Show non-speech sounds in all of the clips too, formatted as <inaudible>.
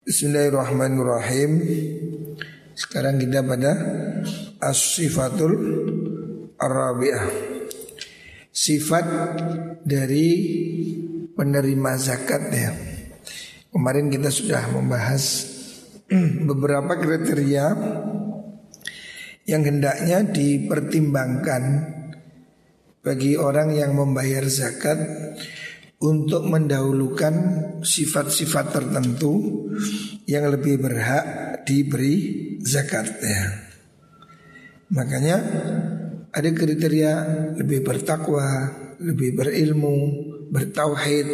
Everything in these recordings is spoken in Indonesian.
Bismillahirrahmanirrahim. Sekarang kita pada as-sifatul arabiah. Sifat dari penerima zakat ya. Kemarin kita sudah membahas <clears throat> beberapa kriteria yang hendaknya dipertimbangkan bagi orang yang membayar zakat untuk mendahulukan sifat-sifat tertentu yang lebih berhak diberi zakatnya. Makanya ada kriteria lebih bertakwa, lebih berilmu, bertauhid.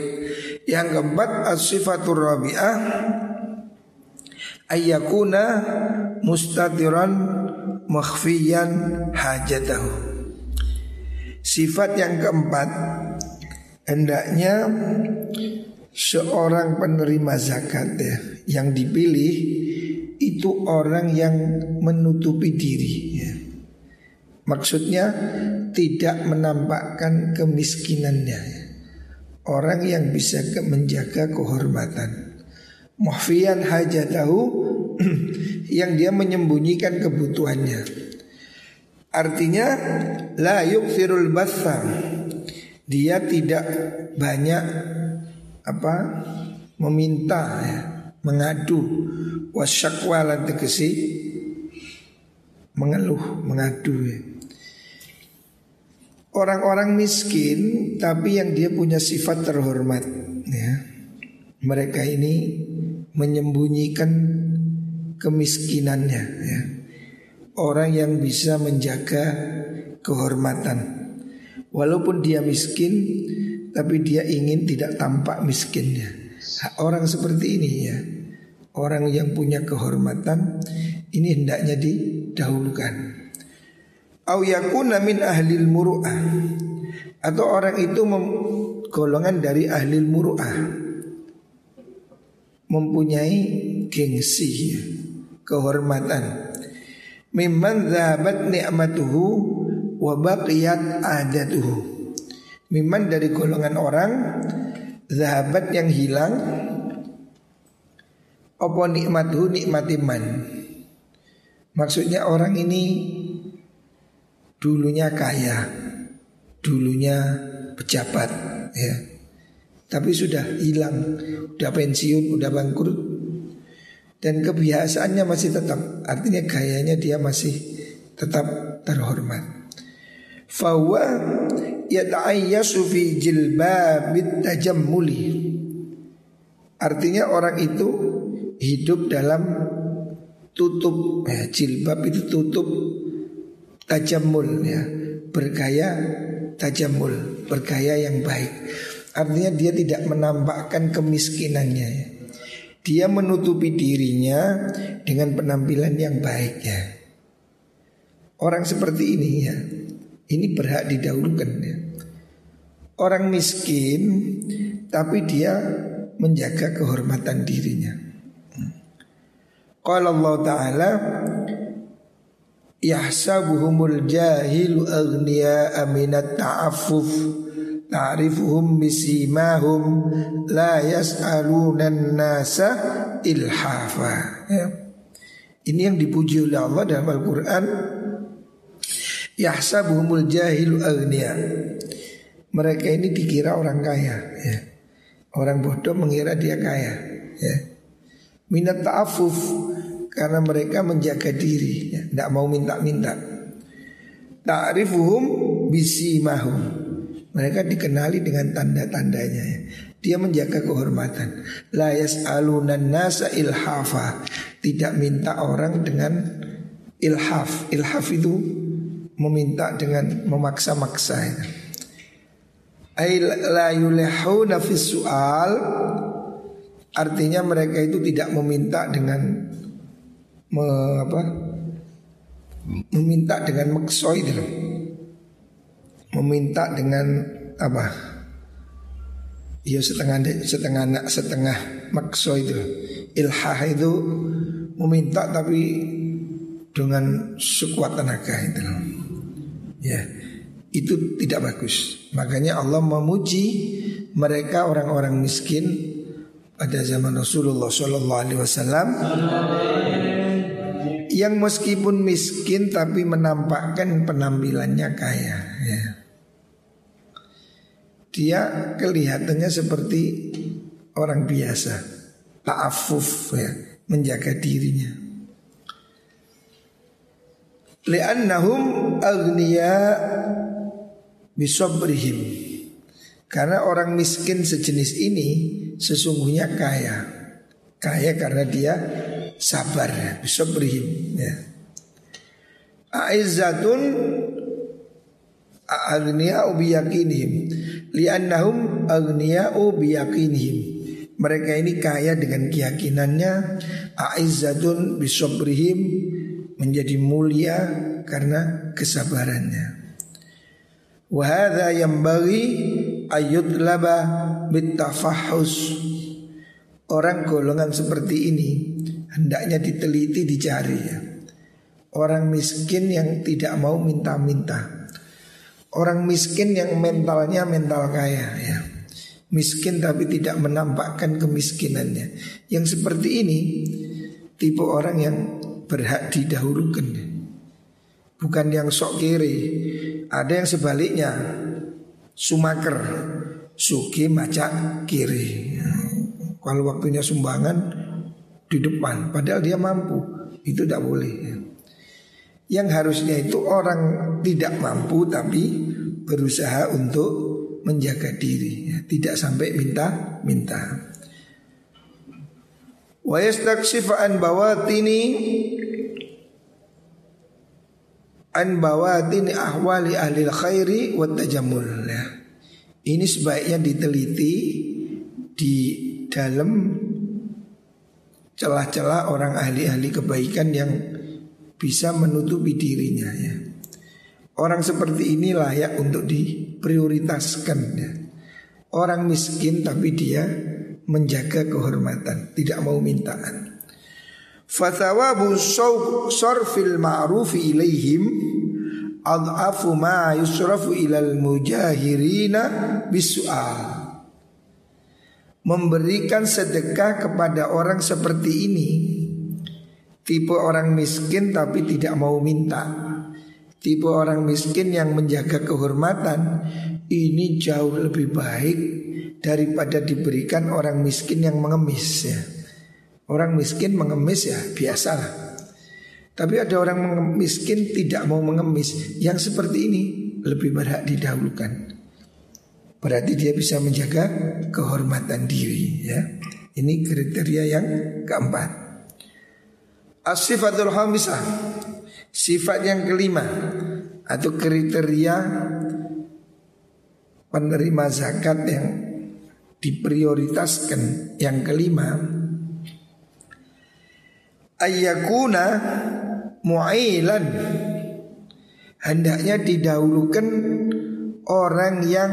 Yang keempat as-sifatur rabi'ah ayyakuna mustatiran makhfiyan hajatahu. Sifat yang keempat hendaknya seorang penerima zakat ya, yang dipilih itu orang yang menutupi diri ya. Maksudnya tidak menampakkan kemiskinannya ya. Orang yang bisa menjaga kehormatan Muhfiyan hajatahu <clears throat> Yang dia menyembunyikan kebutuhannya Artinya La yukfirul basam dia tidak banyak apa meminta ya, mengadu wasyakwa lan tegesi mengeluh mengadu ya. Orang-orang miskin tapi yang dia punya sifat terhormat ya. Mereka ini menyembunyikan kemiskinannya ya. Orang yang bisa menjaga kehormatan Walaupun dia miskin Tapi dia ingin tidak tampak miskinnya. Orang seperti ini ya Orang yang punya kehormatan Ini hendaknya didahulukan. Au yakuna min ahlil muru'ah Atau orang itu golongan dari ahlil muru'ah Mempunyai gengsi Kehormatan. Mimman zahabat ni'matuhu wabaqiyat adatuhu. Miman dari golongan orang Zahabat yang hilang Apa nikmatuhu nikmati man? Maksudnya orang ini Dulunya kaya Dulunya pejabat ya. Tapi sudah hilang Udah pensiun, udah bangkrut. Dan kebiasaannya masih tetap Artinya gayanya dia masih tetap terhormat Fawa yata'ayyasu fi jilbabit tajammuli. Artinya orang itu hidup dalam tutup ya, jilbab itu tutup tajamul ya. Bergaya tajamul bergaya yang baik. Artinya dia tidak menampakkan kemiskinannya ya. dia menutupi dirinya dengan penampilan yang baik ya. Orang seperti ini ya ini berhak didahulukan ya. Orang miskin tapi dia menjaga kehormatan dirinya. Qala Allah Ta'ala Yahsabuhumul jahilu aghniya aminat ta'affuf Ta'rifuhum bisimahum La yas'alunan nasa ilhafa ya. Ini yang dipuji oleh Allah dalam Al-Quran Yahsabuhumul jahilu agniya Mereka ini dikira orang kaya ya. Orang bodoh mengira dia kaya ya. Minat ta'afuf Karena mereka menjaga diri ya. Tidak mau minta-minta Ta'rifuhum bisimahum Mereka dikenali dengan tanda-tandanya ya. Dia menjaga kehormatan La yas'alunan nasa ilhafa Tidak minta orang dengan ilhaf Ilhaf itu meminta dengan memaksa-maksa soal artinya mereka itu tidak meminta dengan me, apa? meminta dengan makso itu. Meminta dengan apa? Ya setengah setengah anak setengah makso itu. Ilhah itu meminta tapi dengan sekuat tenaga itu Ya, itu tidak bagus. Makanya Allah memuji mereka orang-orang miskin pada zaman Rasulullah Shallallahu Alaihi Wasallam yang meskipun miskin tapi menampakkan penampilannya kaya. Ya. Dia kelihatannya seperti orang biasa, ta'afuf ya, menjaga dirinya. Li'annahum agniya bisabrihim karena orang miskin sejenis ini sesungguhnya kaya. Kaya karena dia sabar, bisa berhim. Ya. Aizzatun agniya biyakinihim li'annahum agniya biyakinihim mereka ini kaya dengan keyakinannya aizzatun bisabrihim menjadi mulia karena kesabarannya wa yang bagi ayut laba bitafahus Orang golongan seperti ini hendaknya diteliti dicari ya. Orang miskin yang tidak mau minta-minta. Orang miskin yang mentalnya mental kaya ya. Miskin tapi tidak menampakkan kemiskinannya. Yang seperti ini tipe orang yang berhak didahulukan. Bukan yang sok kiri. Ada yang sebaliknya. Sumaker. Suki maca kiri. Kalau waktunya sumbangan Di depan. Padahal dia mampu. Itu tidak boleh. Yang harusnya itu orang Tidak mampu tapi Berusaha untuk Menjaga diri. Tidak sampai minta-minta. Wa yastaksifa'an bawatini an bawatin ahwali ahli khairi wa tajamul ya. Ini sebaiknya diteliti di dalam celah-celah orang ahli-ahli kebaikan yang bisa menutupi dirinya ya. Orang seperti ini layak untuk diprioritaskan ya. Orang miskin tapi dia menjaga kehormatan, tidak mau mintaan. Fathawabu sorfil ma'rufi ilaihim Adhafu ma yusrafu ilal mujahirina bisu'al. Memberikan sedekah kepada orang seperti ini. Tipe orang miskin tapi tidak mau minta. Tipe orang miskin yang menjaga kehormatan Ini jauh lebih baik Daripada diberikan orang miskin yang mengemis ya Orang miskin mengemis ya biasalah. Tapi ada orang miskin tidak mau mengemis Yang seperti ini lebih berhak didahulukan Berarti dia bisa menjaga kehormatan diri ya. Ini kriteria yang keempat As-sifatul hamisah Sifat yang kelima Atau kriteria Penerima zakat yang diprioritaskan Yang kelima ayyakuna mu'ilan. Hendaknya didahulukan orang yang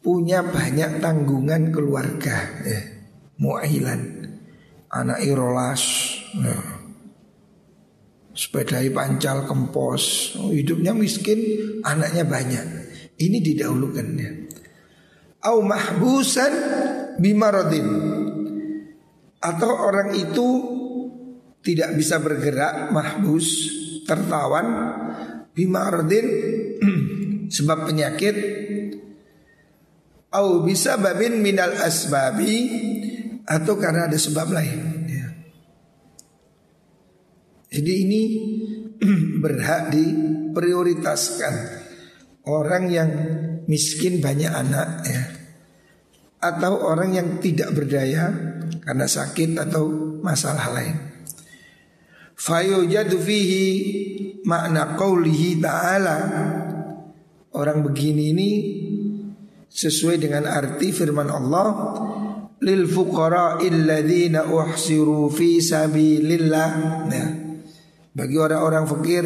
punya banyak tanggungan keluarga. Ya. mu'ilan. Anak irolas. Ya. sepedai pancal kempos. Hidupnya miskin anaknya banyak. Ini didahulukan ya. Au mahbusan bimarodin atau orang itu tidak bisa bergerak mahbus tertawan bimardin <clears throat> sebab penyakit. Au bisa babin minal asbabi atau karena ada sebab lain ya. jadi ini <clears throat> berhak diprioritaskan. Orang yang miskin banyak anak ya. Atau orang yang tidak berdaya karena sakit atau masalah lain fayujadu fihi makna qawlihi ta'ala. Orang begini ini sesuai dengan arti firman Allah lil fuqara illadzina uhsiru fi sabilillah. Nah, bagi orang-orang fakir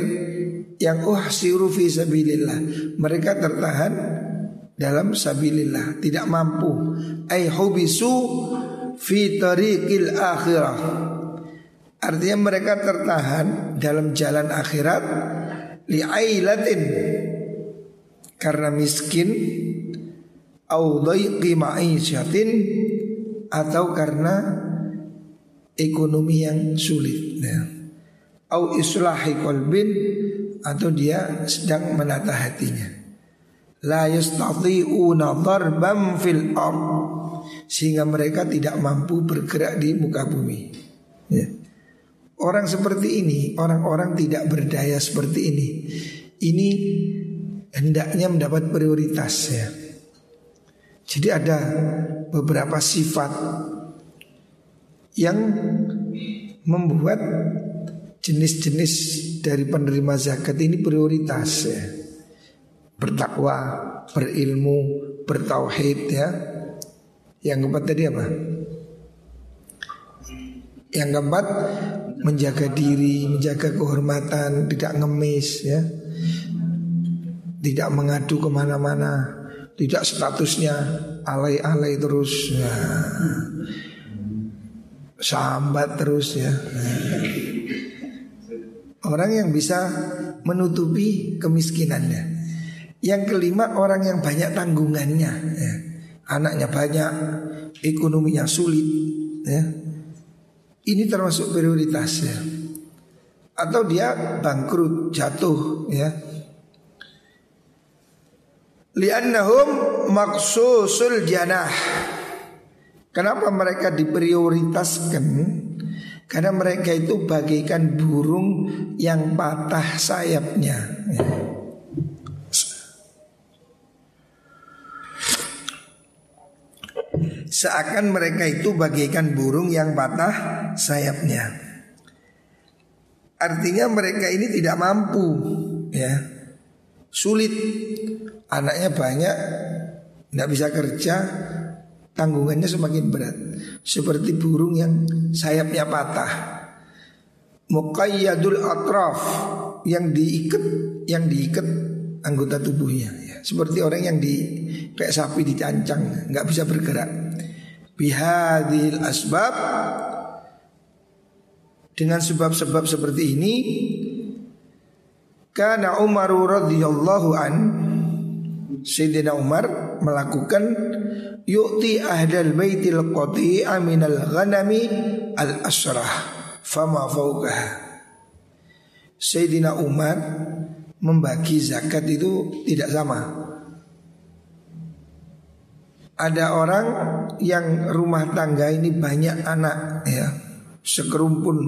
yang uhsiru fi sabilillah mereka tertahan dalam sabilillah tidak mampu. Ai hubisu fi tariqil akhirah Artinya mereka tertahan dalam jalan akhirat li'ailatin karena miskin au ma'isyatin atau karena ekonomi yang sulit. Ya. Au islahi kolbin atau dia sedang menata hatinya. La yastati'una darbam fil sehingga mereka tidak mampu bergerak di muka bumi. Ya. Orang seperti ini, orang-orang tidak berdaya seperti ini, ini hendaknya mendapat prioritas ya. Jadi ada beberapa sifat yang membuat jenis-jenis dari penerima zakat ini prioritas ya. Bertakwa, berilmu, bertauhid ya. Yang keempat tadi apa? Yang keempat menjaga diri, menjaga kehormatan, tidak ngemis ya. Tidak mengadu ke mana-mana, tidak statusnya alay-alay terus. Ya sambat terus ya. Orang yang bisa menutupi kemiskinannya. Yang kelima orang yang banyak tanggungannya, ya. anaknya banyak, ekonominya sulit, ya. Ini termasuk prioritas ya. Atau dia bangkrut, jatuh, ya. Liannahum maksusul janah Kenapa mereka diprioritaskan? Karena mereka itu bagaikan burung yang patah sayapnya. Seakan mereka itu bagaikan burung yang patah sayapnya. Artinya mereka ini tidak mampu, ya, sulit. Anaknya banyak, tidak bisa kerja, tanggungannya semakin berat seperti burung yang sayapnya patah muqayyadul atraf yang diikat yang diikat anggota tubuhnya ya. seperti orang yang di kayak sapi dicancang nggak bisa bergerak bihadil asbab. Dengan sebab-sebab seperti ini karena Umar radhiyallahu an Sayyidina Umar melakukan yu'ti ahdal baitil qati'a minal ghanami al asrah fama fawqaha. Sayyidina Umar membagi zakat itu tidak sama ada orang yang rumah tangga ini banyak anak ya sekerumpun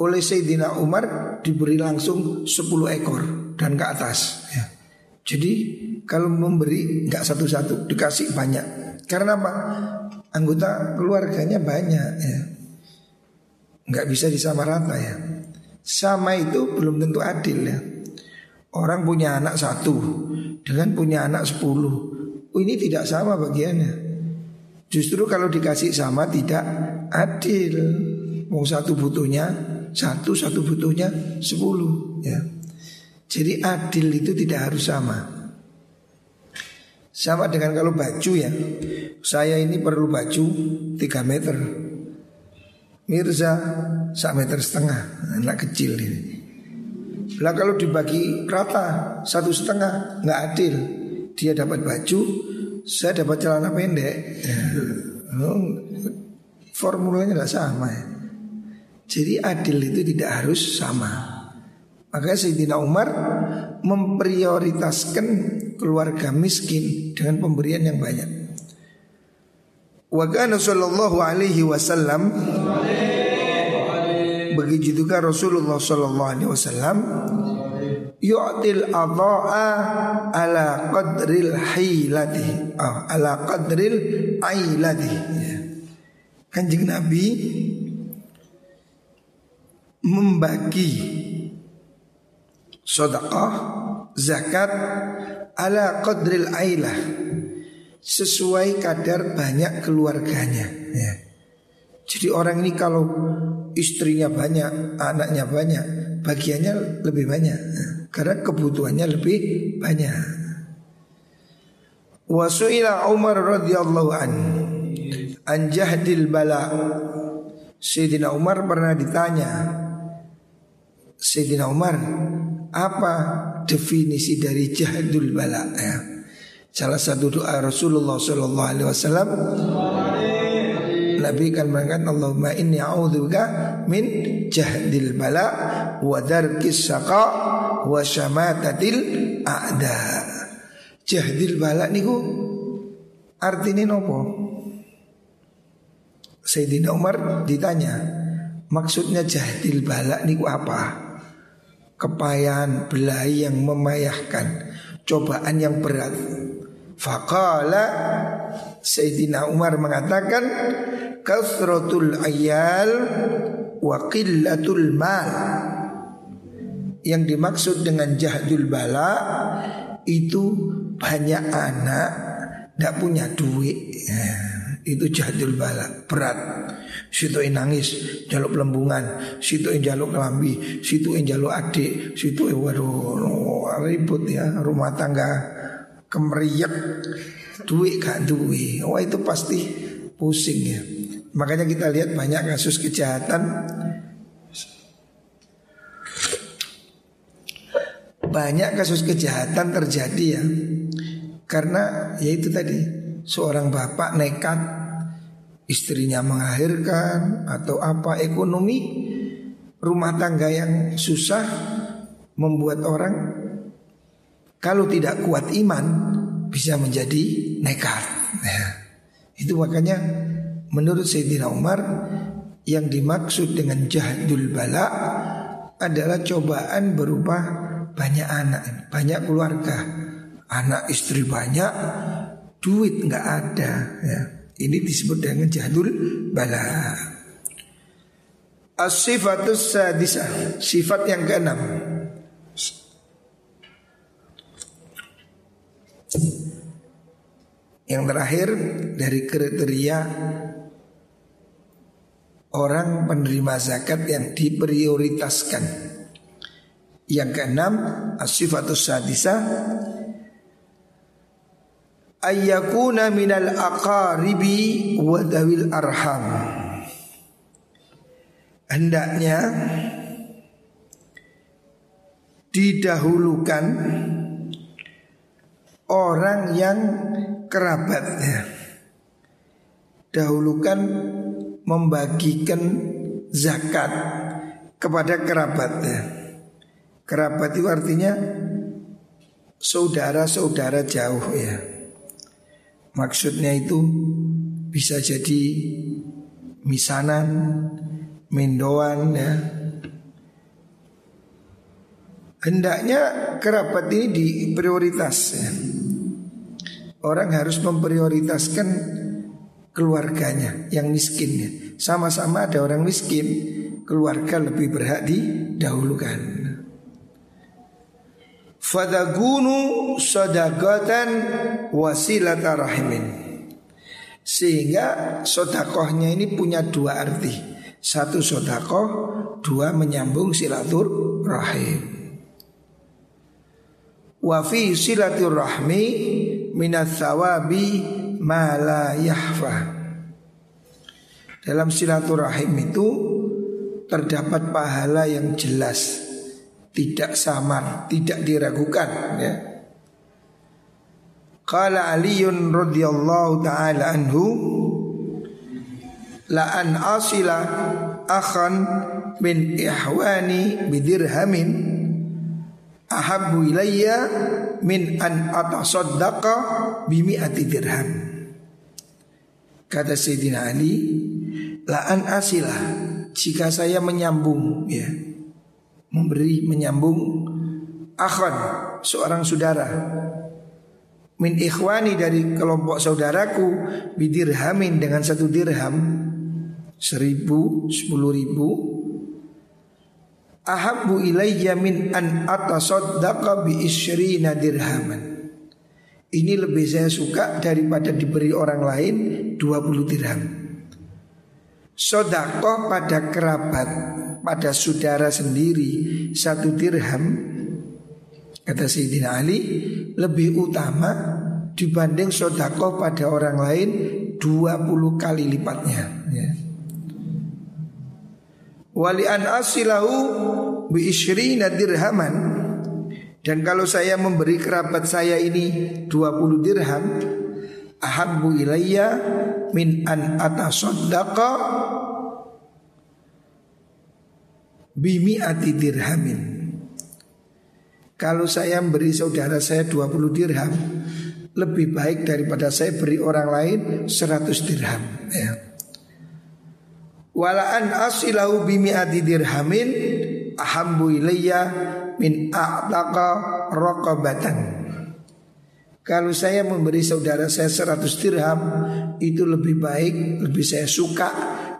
oleh Sayyidina Umar diberi langsung 10 ekor dan ke atas ya. Jadi kalau memberi nggak satu-satu dikasih banyak. Karena apa? Anggota keluarganya banyak ya. Nggak bisa disamarata ya. Sama itu belum tentu adil ya. Orang punya anak satu dengan punya anak sepuluh. Ini tidak sama bagiannya. Justru kalau dikasih sama tidak adil. Mau satu butuhnya satu, satu butuhnya sepuluh ya. Jadi adil itu tidak harus sama. Sama dengan kalau baju ya Saya ini perlu baju 3 meter Mirza 1 meter setengah Anak kecil ini Lah kalau dibagi rata Satu setengah nggak adil Dia dapat baju Saya dapat celana pendek ya. Oh, formulanya nggak sama ya Jadi adil itu tidak harus sama maka Sayyidina Umar memprioritaskan keluarga miskin dengan pemberian yang banyak. Wa kana sallallahu alaihi wasallam begitu juga Rasulullah sallallahu alaihi wasallam yu'til adha'a ala qadril hilati oh, ala qadril ailati ya. Kanjeng Nabi membagi Sodakah zakat ala qadril ailah sesuai kadar banyak keluarganya ya. Jadi orang ini kalau istrinya banyak, anaknya banyak, bagiannya lebih banyak ya. karena kebutuhannya lebih banyak. Wasuila Umar radhiyallahu an an jahdil bala. Sayyidina Umar pernah ditanya Sayyidina Umar apa definisi dari jahadul bala ya. Salah satu doa Rasulullah Shallallahu Alaihi Wasallam Nabi kan mengatakan Allahumma inni a'udzubika min jahdil bala wa darkis saqa wa syamatatil a'da. Jahdil bala niku artinya nopo? Sayyidina Umar ditanya, maksudnya jahdil bala niku apa? Kepayahan belai yang memayahkan, cobaan yang berat. Faqala Sayyidina Umar mengatakan kasratul ayal wa qillatul mal. Yang dimaksud dengan jahdul bala itu banyak anak tidak punya duit. Ya, itu jahdul bala berat. Situ nangis jaluk lembungan, situ jaluk kelambi, situ jaluk adik, situ waduh ribut ya rumah tangga kemeriak duit gak duit. Wah itu pasti pusing ya. Makanya kita lihat banyak kasus kejahatan banyak kasus kejahatan terjadi ya karena ya itu tadi seorang bapak nekat istrinya mengakhirkan atau apa ekonomi rumah tangga yang susah membuat orang kalau tidak kuat iman bisa menjadi nekat. Ya. Itu makanya menurut Sayyidina Umar yang dimaksud dengan jahdul bala adalah cobaan berupa banyak anak, banyak keluarga, anak istri banyak, duit nggak ada. Ya. Ini disebut dengan jahdul bala. As-sifatus sadisah Sifat yang keenam Yang terakhir dari kriteria orang penerima zakat yang diprioritaskan. Yang keenam, as-sifatus sadisa ayyakuna minal aqaribi wa dawil arham. Hendaknya didahulukan orang yang kerabat ya. Dahulukan membagikan zakat kepada kerabat ya. Kerabat itu artinya saudara-saudara jauh ya. Maksudnya itu bisa jadi misanan, mendoan ya. Hendaknya kerabat ini diprioritas ya. Orang harus memprioritaskan keluarganya yang miskin ya. Sama-sama ada orang miskin, keluarga lebih berhak didahulukan. Fadagunu sadaqatan wasilata rahimin. Sehingga sodakohnya ini punya dua arti. Satu sodakoh, dua menyambung silatur rahim. Wafi silatur rahmi minat sawabi ma la yahfa. Dalam silaturahim itu terdapat pahala yang jelas, tidak samar, tidak diragukan ya. Qala Aliun radhiyallahu taala anhu la an asila akhan min ihwani bidirhamin ahabbu ilayya min an atasaddaqa bimi'ati dirham. Kata Sayyidina Ali, la an asilah jika saya menyambung ya, memberi menyambung akhon seorang saudara. Min ikhwani dari kelompok saudaraku bidirhamin dengan satu dirham seribu sepuluh ribu. Ahabbu ilayya min an atasaddaqa bi isyrina dirhaman. Ini lebih saya suka daripada diberi orang lain 20 dirham. Sodakoh pada kerabat, pada saudara sendiri satu dirham Kata Sayyidina Ali lebih utama dibanding sodakoh pada orang lain 20 kali lipatnya ya. Wali an asilahu bi dirhaman dan kalau saya memberi kerabat saya ini 20 dirham ahabbu ilayya min an atasaddaqa bimi'ati dirhamin. Kalau saya beri saudara saya 20 dirham Lebih baik daripada saya beri orang lain 100 dirham ya. Walaan asilahu bimi'ati dirhamin Ahambu ilayya min a'taqa rokobatan Kalau saya memberi saudara saya 100 dirham Itu lebih baik, lebih saya suka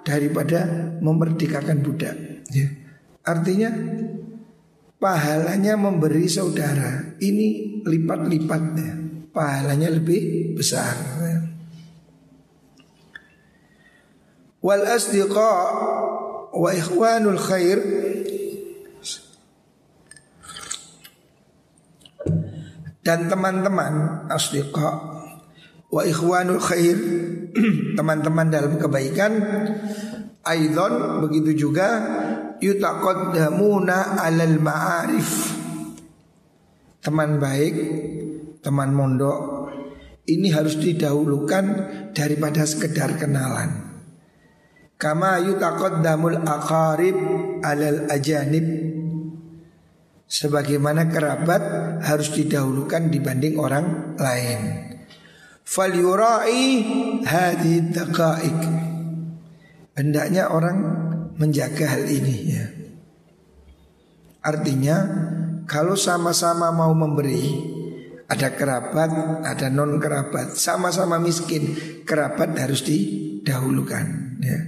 Daripada memerdekakan budak. Ya. Artinya pahalanya memberi saudara ini lipat-lipatnya. Pahalanya lebih besar. Wal asdiqa wa ikhwanul khair dan teman-teman asdiqa wa ikhwanul khair <clears throat> teman-teman dalam kebaikan aidon begitu juga yutaqaddamuna alal ma'arif Teman baik, teman mondok ini harus didahulukan daripada sekedar kenalan. Kama yutaqaddamul aqarib alal ajanib Sebagaimana kerabat harus didahulukan dibanding orang lain Fal yurai daqaik Hendaknya orang menjaga hal ini ya. Artinya kalau sama-sama mau memberi ada kerabat, ada non kerabat, sama-sama miskin, kerabat harus didahulukan ya.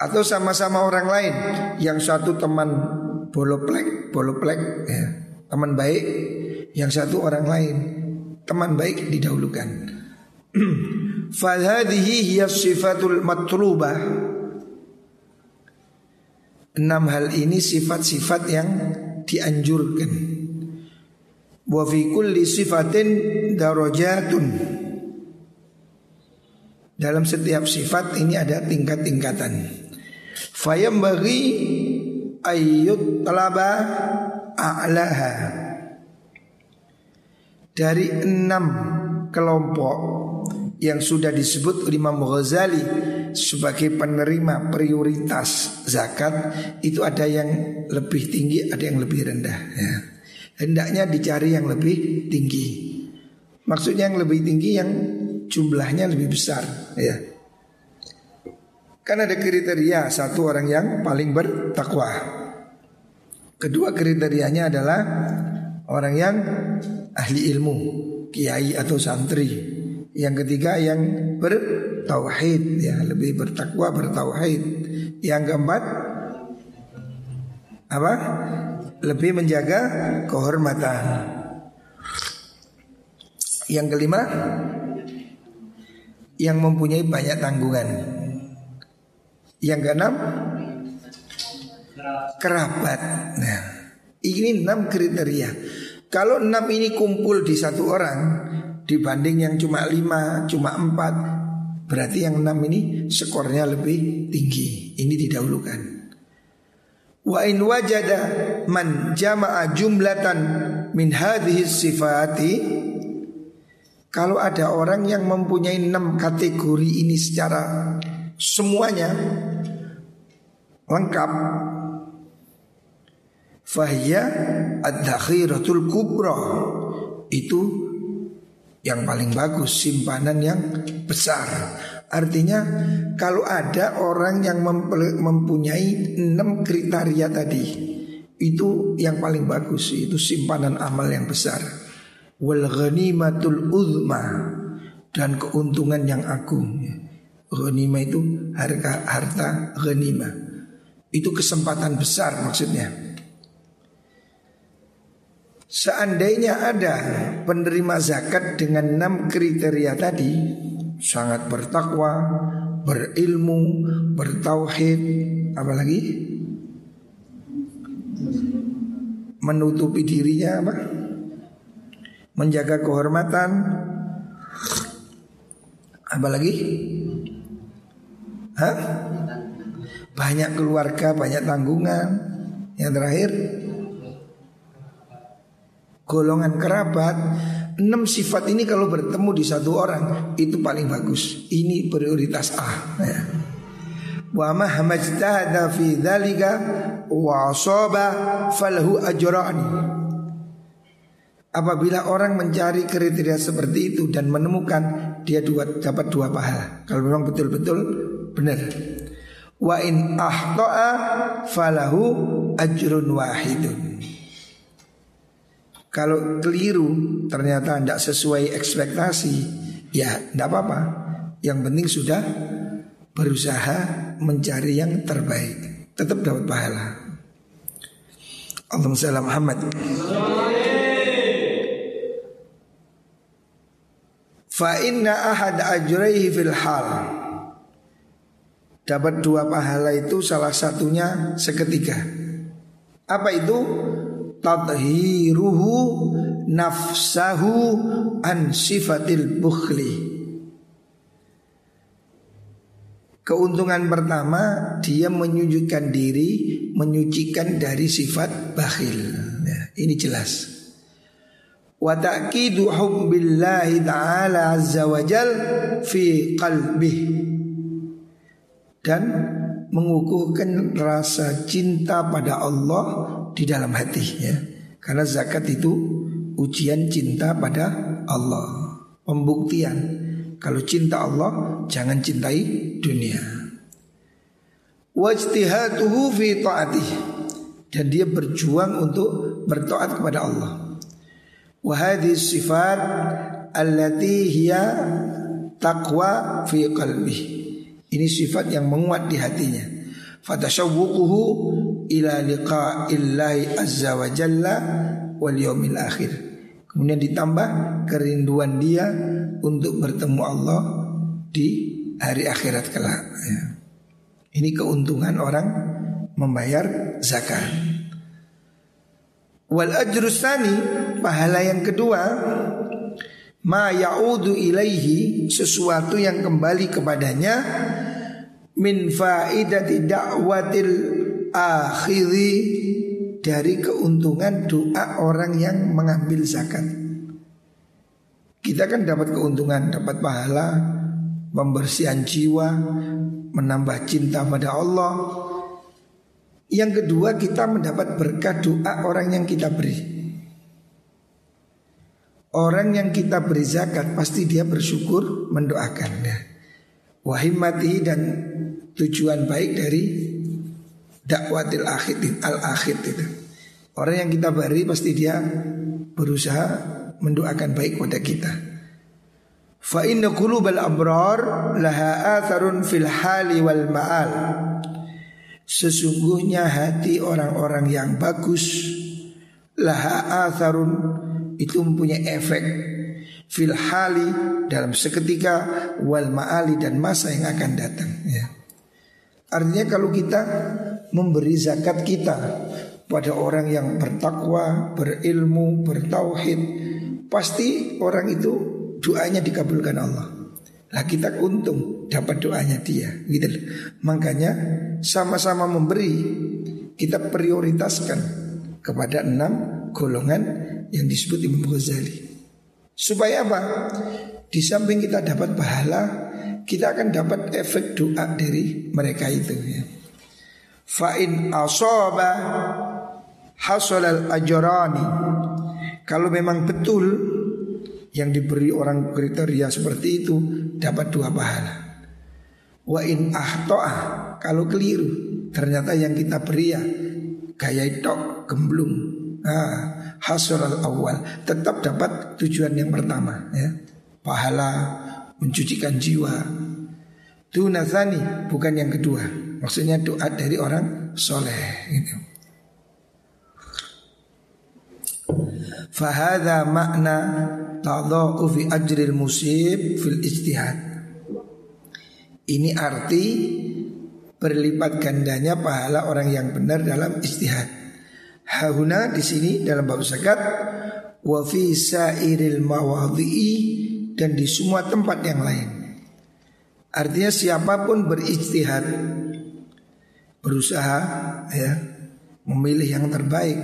Atau sama-sama orang lain yang satu teman boloplek, boloplek ya, teman baik, yang satu orang lain, teman baik didahulukan. <clears throat> Fahadihi hiya sifatul matlubah Enam hal ini sifat-sifat yang dianjurkan. Wa fi kulli sifatin darajatun. Dalam setiap sifat ini ada tingkat-tingkatan. Fayam bagi ayyut talaba a'laha. Dari enam kelompok yang sudah disebut Imam Ghazali sebagai penerima prioritas zakat itu ada yang lebih tinggi, ada yang lebih rendah. Ya. Hendaknya dicari yang lebih tinggi. Maksudnya yang lebih tinggi yang jumlahnya lebih besar. Ya. Kan ada kriteria satu orang yang paling bertakwa. Kedua kriterianya adalah orang yang ahli ilmu, kiai atau santri. Yang ketiga yang bertauhid ya lebih bertakwa bertauhid. Yang keempat apa? Lebih menjaga kehormatan. Yang kelima yang mempunyai banyak tanggungan. Yang keenam kerabat. Nah, ini enam kriteria. Kalau enam ini kumpul di satu orang, dibanding yang cuma lima, cuma empat, berarti yang enam ini skornya lebih tinggi. Ini didahulukan. Wa in wajada man jama'a jumlatan min hadhihi sifati kalau ada orang yang mempunyai enam kategori ini secara semuanya lengkap Fahya ad-dakhiratul kubra Itu yang paling bagus, simpanan yang besar. Artinya kalau ada orang yang mempunyai enam kriteria tadi, itu yang paling bagus, itu simpanan amal yang besar. Wal ghanimatul uzma dan keuntungan yang agung. Ghanima itu harta harta ghanima. Itu kesempatan besar maksudnya. Seandainya ada penerima zakat dengan enam kriteria tadi Sangat bertakwa, berilmu, bertauhid Apalagi Menutupi dirinya apa? Menjaga kehormatan. Apalagi Hah? Banyak keluarga, banyak tanggungan. Yang terakhir golongan kerabat enam sifat ini kalau bertemu di satu orang itu paling bagus. Ini prioritas A. Ya. Wa mahmajtahada fi dzalika wa asaba falahu ajrani. Apabila orang mencari kriteria seperti itu dan menemukan dia dua, dapat dua pahala. Kalau memang betul-betul benar. Wa in ahta'a falahu ajrun wahidun. Kalau keliru ternyata tidak sesuai ekspektasi, ya tidak apa-apa. Yang penting sudah berusaha mencari yang terbaik, tetap dapat pahala. Allahumma salli Muhammad. Fa inna ahad ajraihi fil hal. Dapat dua pahala itu salah satunya seketika. Apa itu? Tadhiruhu nafsahu an sifatil bukhli. Keuntungan pertama dia menyucikan diri, menyucikan dari sifat bakhil. Ya, ini jelas. Wa ta'kidu hubbillahi ta'ala azza wa jal fi qalbih. Dan mengukuhkan rasa cinta pada Allah di dalam hati ya. Karena zakat itu ujian cinta pada Allah. Pembuktian kalau cinta Allah jangan cintai dunia. Fi ta'atih dan dia berjuang untuk bertaat kepada Allah. Wa sifat allati hiya taqwa fi qalbi. Ini sifat yang menguat di hatinya. Fatashawwuquhu ila liqa'illahi azza wa jalla wal yaumil akhir. Kemudian ditambah kerinduan dia untuk bertemu Allah di hari akhirat kelak. Ya. Ini keuntungan orang membayar zakat. Wal ajrusani pahala yang kedua ma yaudu ilaihi sesuatu yang kembali kepadanya min faidati da'watil akhiri dari keuntungan doa orang yang mengambil zakat. Kita kan dapat keuntungan, dapat pahala, pembersihan jiwa, menambah cinta pada Allah. Yang kedua kita mendapat berkat doa orang yang kita beri. Orang yang kita beri zakat pasti dia bersyukur mendoakan ya. Wahimati dan tujuan baik dari dakwatil akhir al akhir itu. Orang yang kita beri pasti dia berusaha mendoakan baik kepada kita. Fa inna qulubal abrar laha atharun fil hali wal ma'al. Sesungguhnya hati orang-orang yang bagus laha atharun itu mempunyai efek fil hali dalam seketika wal ma'ali dan masa yang akan datang ya. Artinya kalau kita memberi zakat kita pada orang yang bertakwa, berilmu, bertauhid, pasti orang itu doanya dikabulkan Allah. Lah kita untung dapat doanya dia, gitu Makanya sama-sama memberi, kita prioritaskan kepada enam golongan yang disebut Imam Ghazali. Supaya apa? Di samping kita dapat pahala, kita akan dapat efek doa dari mereka itu ya. Fa in asaba hasalal ajrani. Kalau memang betul yang diberi orang kriteria seperti itu dapat dua pahala. Wa in ahtoa kalau keliru ternyata yang kita beri ya gaya tok gemblung. Nah, hasalal awal tetap dapat tujuan yang pertama ya. Pahala mencucikan jiwa. Tunasani bukan yang kedua. Maksudnya doa dari orang soleh gitu. Fahada makna tadau fi ajril musib fil ijtihad. Ini arti berlipat gandanya pahala orang yang benar dalam istihad. Hahuna di sini dalam bab zakat wa fi sairil mawadhi'i dan di semua tempat yang lain. Artinya siapa pun berijtihad berusaha ya memilih yang terbaik,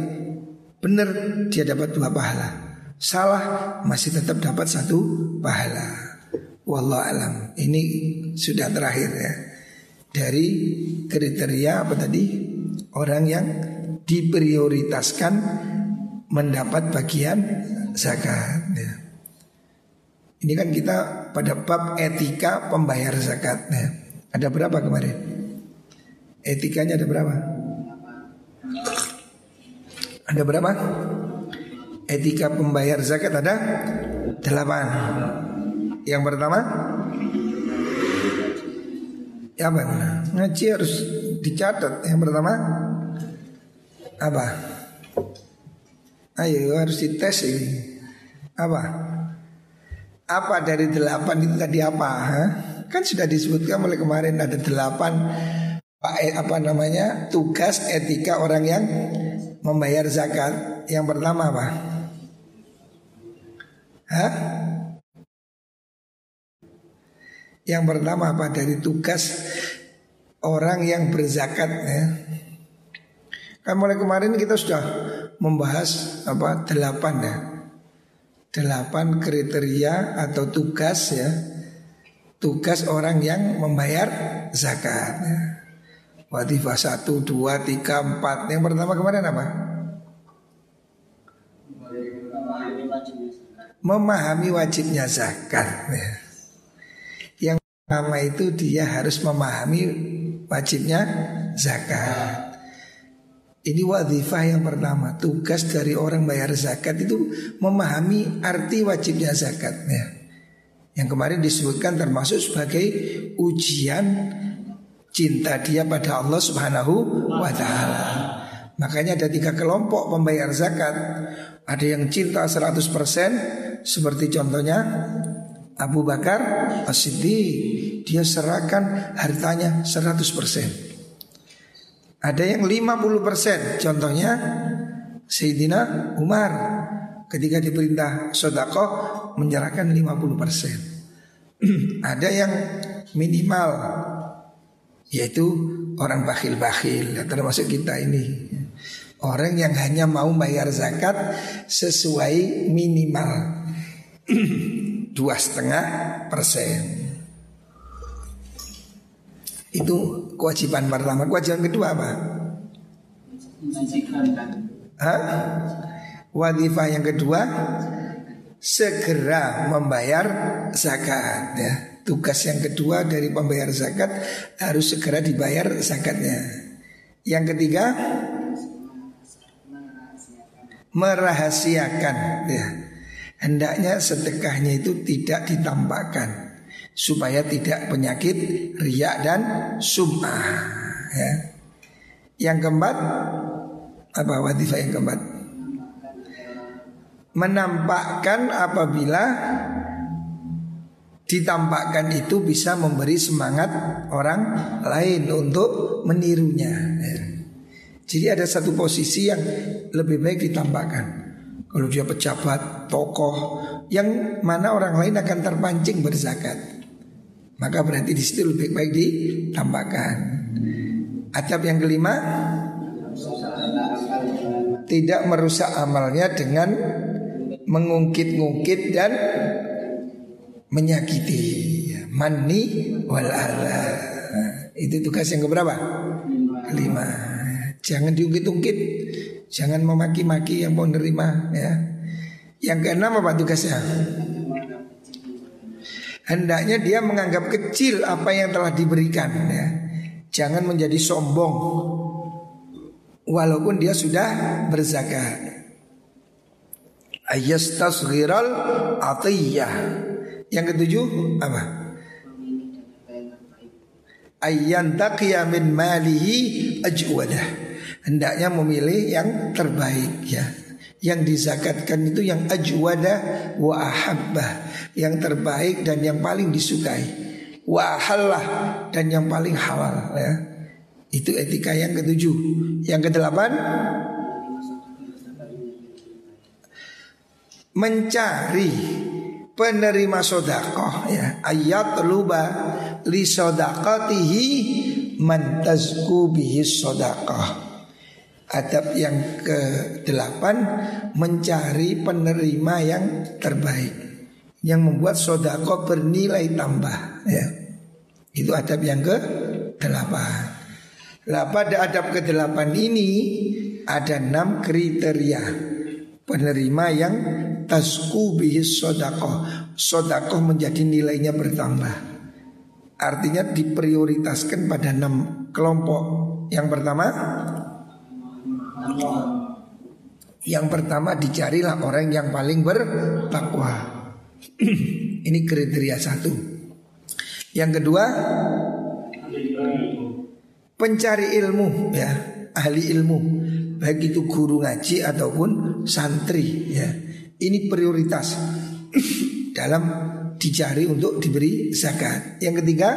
benar dia dapat dua pahala. salah masih tetap dapat satu pahala. Wallah alam. Ini sudah terakhir ya. Dari kriteria apa tadi? Orang yang diprioritaskan mendapat bagian zakat ya. Ini kan kita pada bab etika pembayar zakat ya. Ada berapa kemarin? Etikanya ada berapa? Ada berapa? Etika pembayar zakat ada delapan. Yang pertama Ya apa? Ngaji harus dicatat Yang pertama Apa? Ayo harus dites ini Apa? Apa dari delapan itu tadi apa? Ha? Kan sudah disebutkan mulai kemarin ada delapan apa namanya tugas etika orang yang membayar zakat. Yang pertama apa? Hah? Yang pertama apa dari tugas orang yang berzakat ya. Kan mulai kemarin kita sudah membahas apa delapan ya. Delapan kriteria atau tugas ya. Tugas orang yang membayar zakat ya. Wadifah satu, dua, tiga, empat Yang pertama kemarin apa? Memahami wajibnya zakat ya. Yang pertama itu dia harus memahami wajibnya zakat ini wadifah yang pertama Tugas dari orang bayar zakat itu Memahami arti wajibnya zakat ya. Yang kemarin disebutkan termasuk sebagai Ujian cinta dia pada Allah subhanahu wa ta'ala. Makanya ada tiga kelompok pembayar zakat. Ada yang cinta 100% Seperti contohnya Abu Bakar As-Siddiq. Dia serahkan hartanya 100% ada yang 50% Contohnya Sayyidina Umar. Ketika diperintah sodako Menyerahkan 50% <clears throat> Ada yang minimal Yaitu orang bakhil-bakhil Termasuk kita ini Orang yang hanya mau bayar zakat Sesuai minimal <clears throat> Dua setengah persen itu kewajiban pertama. Kewajiban kedua apa? Hah? Wadifah yang kedua segera membayar zakat ya. Tugas yang kedua dari pembayar zakat harus segera dibayar zakatnya. Yang ketiga merahasiakan ya. Hendaknya sedekahnya itu tidak ditampakkan supaya tidak penyakit riak dan sum'ah ya. Yang keempat apa wadifah yang keempat? Menampakkan apabila ditampakkan itu bisa memberi semangat orang lain untuk menirunya. Ya. Jadi ada satu posisi yang lebih baik ditampakkan. Kalau dia pejabat, tokoh, yang mana orang lain akan terpancing berzakat. Maka berarti di situ lebih baik ditambahkan. Adab yang kelima tidak merusak amalnya dengan mengungkit-ungkit dan menyakiti mani wal nah, itu tugas yang keberapa? Kelima. Jangan diungkit-ungkit, jangan memaki-maki yang mau nerima ya. Yang keenam apa tugasnya? Hendaknya dia menganggap kecil apa yang telah diberikan ya. Jangan menjadi sombong Walaupun dia sudah berzakat Ayastasghiral atiyah Yang ketujuh apa? Ayyantaqiya min malihi ajwadah. Hendaknya memilih yang terbaik ya. Yang dizakatkan itu yang ajwada wa ahabbah. Yang terbaik dan yang paling disukai. Wa halallah dan yang paling halal ya. Itu etika yang ketujuh. Yang kedelapan mencari penerima sodakoh ya ayat luba li sodakatihi mantazku bihi sodakoh Adab yang ke delapan mencari penerima yang terbaik yang membuat sodako bernilai tambah ya. Itu adab yang ke delapan. Lah pada adab ke delapan ini ada enam kriteria penerima yang tasku bihis sodako. Sodako menjadi nilainya bertambah. Artinya diprioritaskan pada enam kelompok. Yang pertama yang pertama dicarilah orang yang paling bertakwa. <clears throat> Ini kriteria satu. Yang kedua pencari ilmu ya, ahli ilmu, baik itu guru ngaji ataupun santri ya. Ini prioritas <clears throat> dalam dicari untuk diberi zakat. Yang ketiga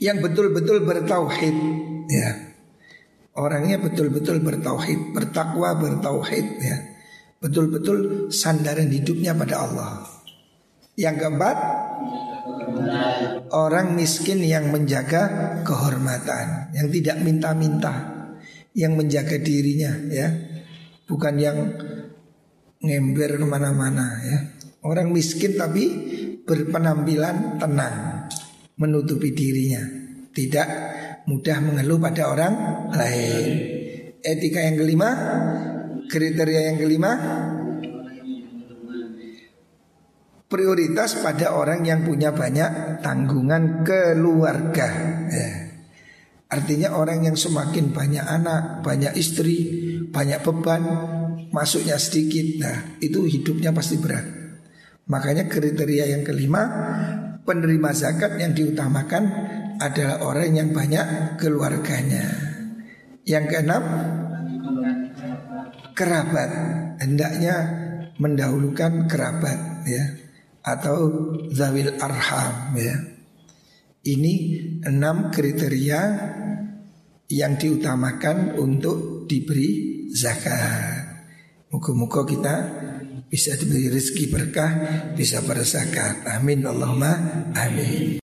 yang betul-betul bertauhid ya orangnya betul-betul bertauhid, bertakwa, bertauhid ya. Betul-betul sandaran hidupnya pada Allah. Yang keempat, orang miskin yang menjaga kehormatan, yang tidak minta-minta, yang menjaga dirinya ya. Bukan yang ngember ke mana-mana ya. Orang miskin tapi berpenampilan tenang, menutupi dirinya, tidak mudah mengeluh pada orang lain. Etika yang kelima, kriteria yang kelima, prioritas pada orang yang punya banyak tanggungan keluarga. Ya. Artinya orang yang semakin banyak anak, banyak istri, banyak beban, masuknya sedikit. Nah, itu hidupnya pasti berat. Makanya kriteria yang kelima, penerima zakat yang diutamakan adalah orang yang banyak keluarganya. Yang keenam, kerabat hendaknya mendahulukan kerabat ya atau zawil arham ya. Ini enam kriteria yang diutamakan untuk diberi zakat. Muka-muka kita bisa diberi rezeki berkah, bisa berzakat. Amin Allahumma amin.